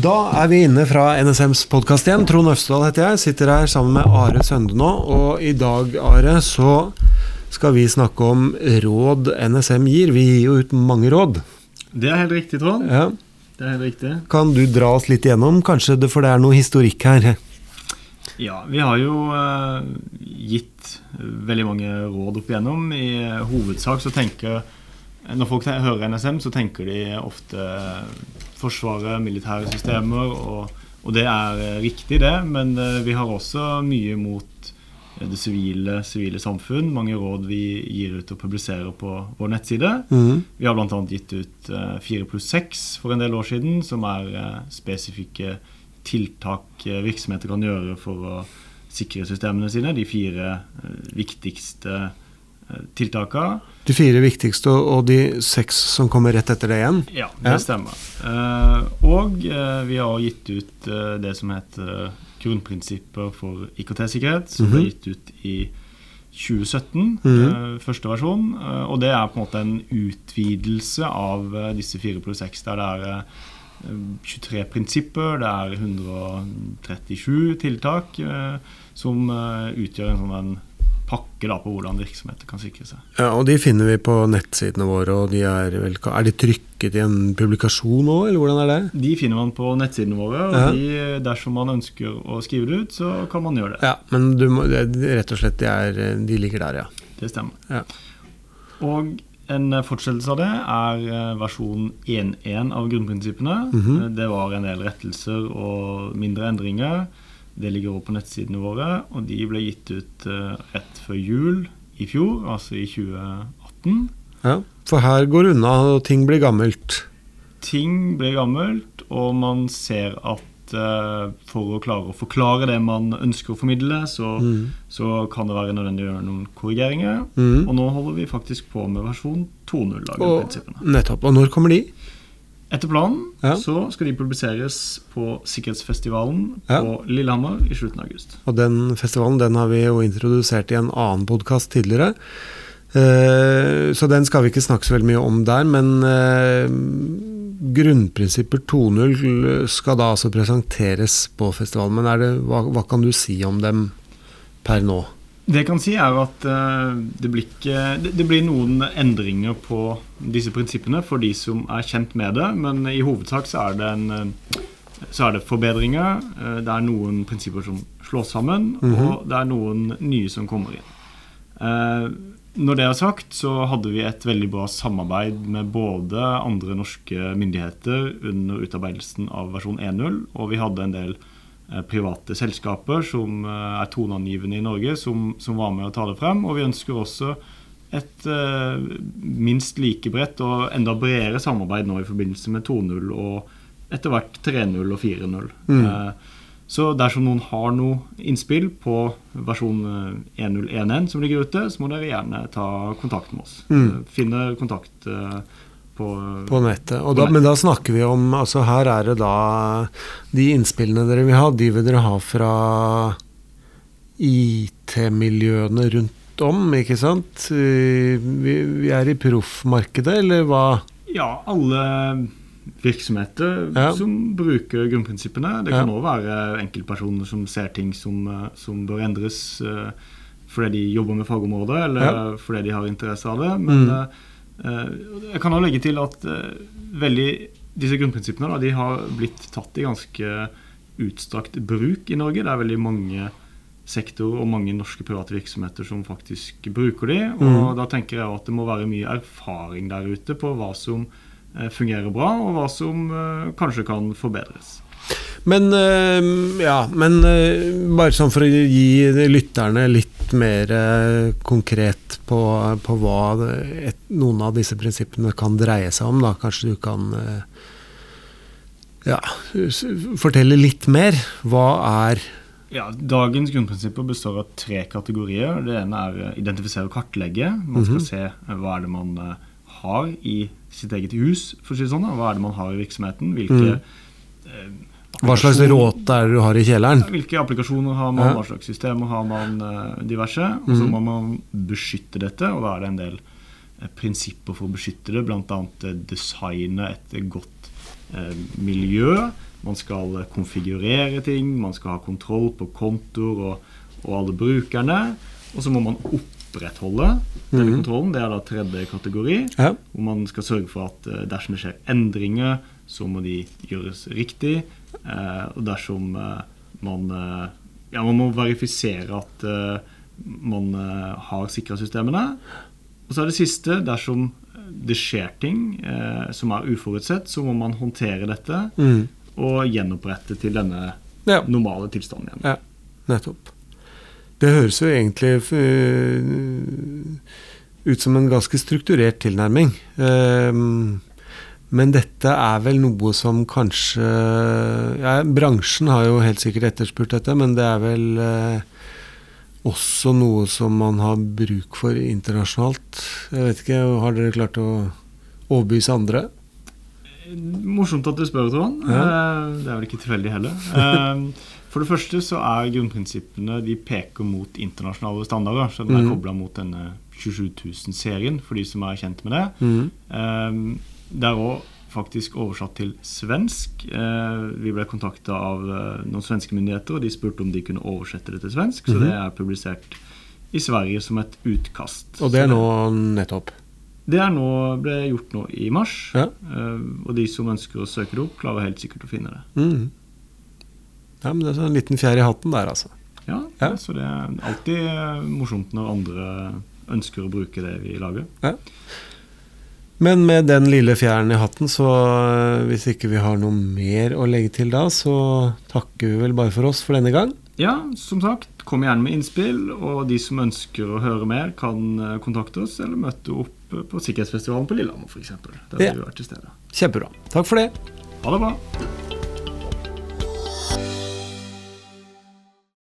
Da er vi inne fra NSMs podkast igjen. Trond Øvstedal heter jeg. Sitter her sammen med Are Sønde nå. Og i dag, Are, så skal vi snakke om råd NSM gir. Vi gir jo ut mange råd. Det er helt riktig, Trond. Ja. Det er helt riktig. Kan du dra oss litt igjennom, kanskje, det, for det er noe historikk her? Ja, vi har jo eh, gitt veldig mange råd opp igjennom. I hovedsak så tenker Når folk hører NSM, så tenker de ofte Forsvaret, militære systemer, og, og det er eh, riktig, det. Men eh, vi har også mye mot eh, det sivile, sivile samfunn. Mange råd vi gir ut og publiserer på vår nettside. Mm. Vi har bl.a. gitt ut eh, 4 pluss 6 for en del år siden, som er spesifikke tiltak virksomheter kan gjøre for å sikre systemene sine. De fire viktigste uh, tiltakene. De fire viktigste og de seks som kommer rett etter det igjen? Ja, det Ja. stemmer. Eh, og eh, vi har gitt ut eh, det som heter Grunnprinsipper for IKT-sikkerhet, som ble Mhm. gitt ut i 2017, mm -hmm. første versjon. Og det er på en måte en utvidelse av disse fire pluss seks, der det er eh, 23 prinsipper, det er 137 tiltak, som utgjør en sånn en pakke da, på hvordan virksomheter kan sikre seg. Ja, og de finner vi på nettsidene våre, og de er vel Er de trykket i en publikasjon nå, eller hvordan er det? De finner man på nettsidene våre, og Ja. de, dersom man ønsker å skrive det ut, så kan man gjøre det. Ja, men du rett og slett, de, er, de ligger der, ja. Det stemmer. Ja. Og en fortsettelse av det er eh, versjon 1.1 av grunnprinsippene. Mm -hmm. Det var en del rettelser og mindre endringer. Det ligger også på nettsidene våre, og de ble gitt ut eh, rett før jul i fjor, altså i 2018. ja. For her går unna, og ting blir gammelt. ting blir gammelt, og man ser at eh, for å klare å forklare det man ønsker å formidle, så, Mm. så kan det være nødvendig å gjøre noen korrigeringer. Mm. Og nå holder vi faktisk på med versjon 2.0 av grunnprinsippene. nettopp. Og når kommer de? Etter planen Ja. så skal de publiseres på Sikkerhetsfestivalen Ja. på Lillehammer i slutten av august. Og den festivalen den har vi jo introdusert i en annen podkast tidligere. Eh, så den skal vi ikke snakke så veldig mye om der, men eh, grunnprinsipper 2.0 skal da altså presenteres på festivalen. Men det, hva, hva kan du si om dem per nå? Det jeg kan si er at eh, det, blir ikke, det, blir noen endringer på disse prinsippene for de som er kjent med det, men i hovedsak så er det, en, eh, så er det forbedringer. Eh, det er noen prinsipper som slås sammen, Mhm. og det er noen nye som kommer inn. Når det er sagt, så hadde vi et veldig bra samarbeid med både andre norske myndigheter under utarbeidelsen av versjon 1.0, og vi hadde en del private selskaper som eh, er toneangivende i Norge, som, som var med å ta det frem. Og vi ønsker også et eh, minst like bredt og enda bredere samarbeid nå i forbindelse med 2.0 og etter hvert 3.0 og 4.0. Mm. Eh, så dersom noen har noe innspill på versjon eh, 1.0.1.1 som ligger ute, så må dere gjerne ta kontakt med oss. Mm. Eh, Finne kontakt eh, på, På nettet. Da, men da snakker vi om altså Her er det da De innspillene dere vil ha, de vil dere ha fra IT-miljøene rundt om, ikke sant? Eh, Vi, vi er i proffmarkedet, eller hva? Ja, alle virksomheter Ja. som bruker grunnprinsippene. Det kan Ja. være enkeltpersoner som ser ting som, eh, som bør endres eh, fordi de jobber med fagområdet, eller Ja. fordi de har interesse av det. Men Mm. Eh, jeg kan også legge til at eh, veldig, disse grunnprinsippene da, de har blitt tatt i ganske utstrakt bruk i Norge. Det er veldig mange sektorer og mange norske private virksomheter som faktisk bruker de. Og Mm. da tenker jeg at det må være mye erfaring der ute på hva som eh, fungerer bra, og hva som kanskje kan forbedres. Men, ja, men bare sånn for å gi lytterne litt mer eh, konkret på, på hva et, noen av disse prinsippene kan dreie seg om, da. Kanskje du kan eh, ja, fortelle litt mer. Hva er Ja, Dagens grunnprinsipper består av tre kategorier. Det ene er eh, identifisere og kartlegge. Man skal Mhm. se eh, hva er det man har i sitt eget hus, for å si det sånn. da. Hva er det man har i virksomheten? Hvilke Mm. Eh, Hva slags råte er det du har i kjelleren? Hvilke applikasjoner har man, hva slags systemer har man, eh, diverse. Og så Mhm. må man beskytte dette, og da er det en del eh, prinsipper for å beskytte det, bl.a. designe et godt eh, miljø man skal konfigurere ting, man skal ha kontroll på kontoer og, og alle brukerne. Og så må man opprettholde denne Mhm. kontrollen. Det er da tredje kategori. Ja. Hvor man skal sørge for at eh, dersom det skjer endringer, så må de gjøres riktig. Eh, og dersom eh, man eh, Ja, man må verifisere at man har sikra systemene. Og så er det siste. Dersom det skjer ting eh, som er uforutsett, så må man håndtere dette Mm. og gjenopprette til denne ja. normale tilstanden igjen. Ja, nettopp. Det høres jo egentlig ut som en ganske strukturert tilnærming. Ehm, men dette er vel noe som kanskje ja, Bransjen har jo helt sikkert etterspurt dette, men det er vel eh, også noe som man har bruk for internasjonalt. Jeg vet ikke, har dere klart å overbevise andre? Morsomt at du spør, Trond. Ja. Eh, Det er vel ikke tilfeldig heller. Eh, For det første så er grunnprinsippene De peker mot internasjonale standarder. Så den er mm. kobla mot denne 27 000-serien, for de som er kjent med det. Mm. Eh, Det er òg faktisk oversatt til svensk. Eh, Vi ble kontakta av eh, noen svenske myndigheter, og de spurte om de kunne oversette det til svensk. Så Mhm. det er publisert i Sverige som et utkast. Og det er nå nettopp. det er nå, ble gjort nå i mars. Ja. Eh, og de som ønsker å søke det opp, klarer helt sikkert å finne det. Mhm. Ja, men det er en liten fjær i hatten der, altså. Ja, Ja. Så det er alltid morsomt når andre ønsker å bruke det vi lager. Men med den lille fjæren i hatten, så øh, hvis ikke vi har noe mer å legge til da, så takker vi vel bare for oss for denne gang. Ja, som sagt, kom gjerne med innspill, og de som ønsker å høre mer, kan eh, kontakte oss eller møte opp på Sikkerhetsfestivalen på Lillehammer f.eks. Der Ja. vi være til stede. Kjempebra. Takk for det. Ha det bra.